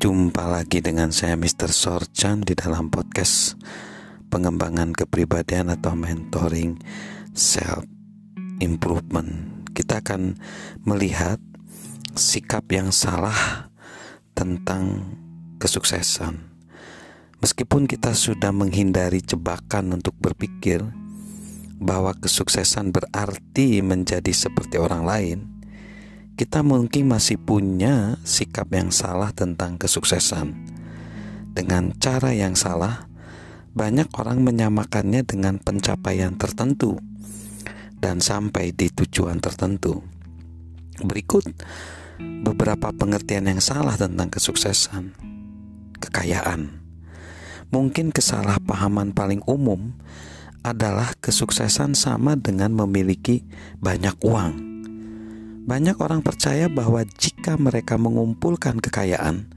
Jumpa lagi dengan saya Mr. Sorchan di dalam podcast pengembangan kepribadian atau mentoring self improvement. Kita akan melihat sikap yang salah tentang kesuksesan. Meskipun kita sudah menghindari jebakan untuk berpikir bahwa kesuksesan berarti menjadi seperti orang lain, kita mungkin masih punya sikap yang salah tentang kesuksesan. Dengan cara yang salah, banyak orang menyamakannya dengan pencapaian tertentu dan sampai di tujuan tertentu. Berikut beberapa pengertian yang salah tentang kesuksesan. Kekayaan. Mungkin kesalahpahaman paling umum adalah kesuksesan sama dengan memiliki banyak uang banyak orang percaya bahwa jika mereka mengumpulkan kekayaan,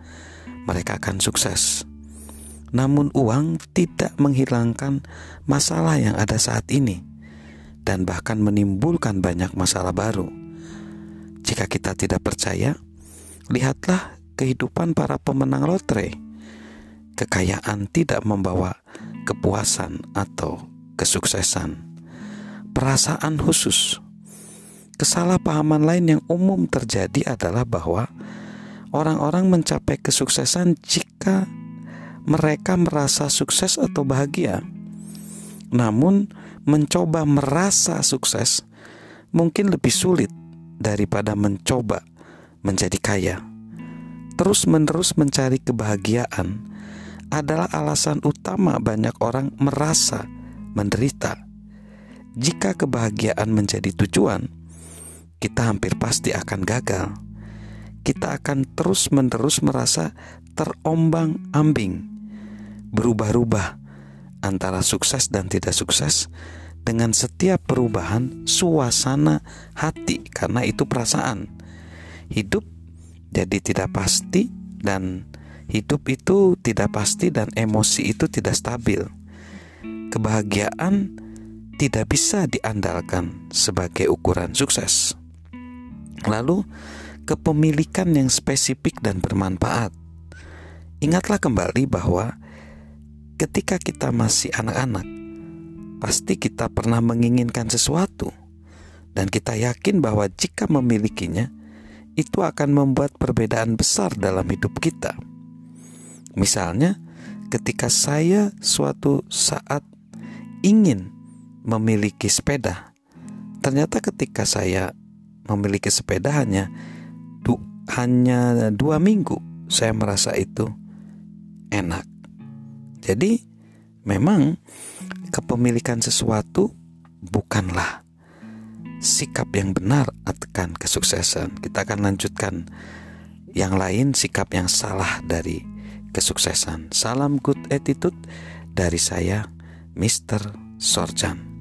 mereka akan sukses. Namun, uang tidak menghilangkan masalah yang ada saat ini, dan bahkan menimbulkan banyak masalah baru. Jika kita tidak percaya, lihatlah kehidupan para pemenang lotre. Kekayaan tidak membawa kepuasan atau kesuksesan, perasaan khusus Kesalahpahaman lain yang umum terjadi adalah bahwa orang-orang mencapai kesuksesan jika mereka merasa sukses atau bahagia. Namun, mencoba merasa sukses mungkin lebih sulit daripada mencoba menjadi kaya. Terus-menerus mencari kebahagiaan adalah alasan utama banyak orang merasa menderita. Jika kebahagiaan menjadi tujuan, kita hampir pasti akan gagal. Kita akan terus-menerus merasa terombang-ambing, berubah-ubah antara sukses dan tidak sukses dengan setiap perubahan suasana hati karena itu perasaan. Hidup jadi tidak pasti dan hidup itu tidak pasti dan emosi itu tidak stabil. Kebahagiaan tidak bisa diandalkan sebagai ukuran sukses. Lalu, kepemilikan yang spesifik dan bermanfaat. Ingatlah kembali bahwa ketika kita masih anak-anak, pasti kita pernah menginginkan sesuatu, dan kita yakin bahwa jika memilikinya, itu akan membuat perbedaan besar dalam hidup kita. Misalnya, ketika saya suatu saat ingin memiliki sepeda, ternyata ketika saya memiliki sepeda hanya du, hanya dua minggu saya merasa itu enak. Jadi memang kepemilikan sesuatu bukanlah sikap yang benar akan kesuksesan. Kita akan lanjutkan yang lain sikap yang salah dari kesuksesan. Salam good attitude dari saya, Mr. Sorjan.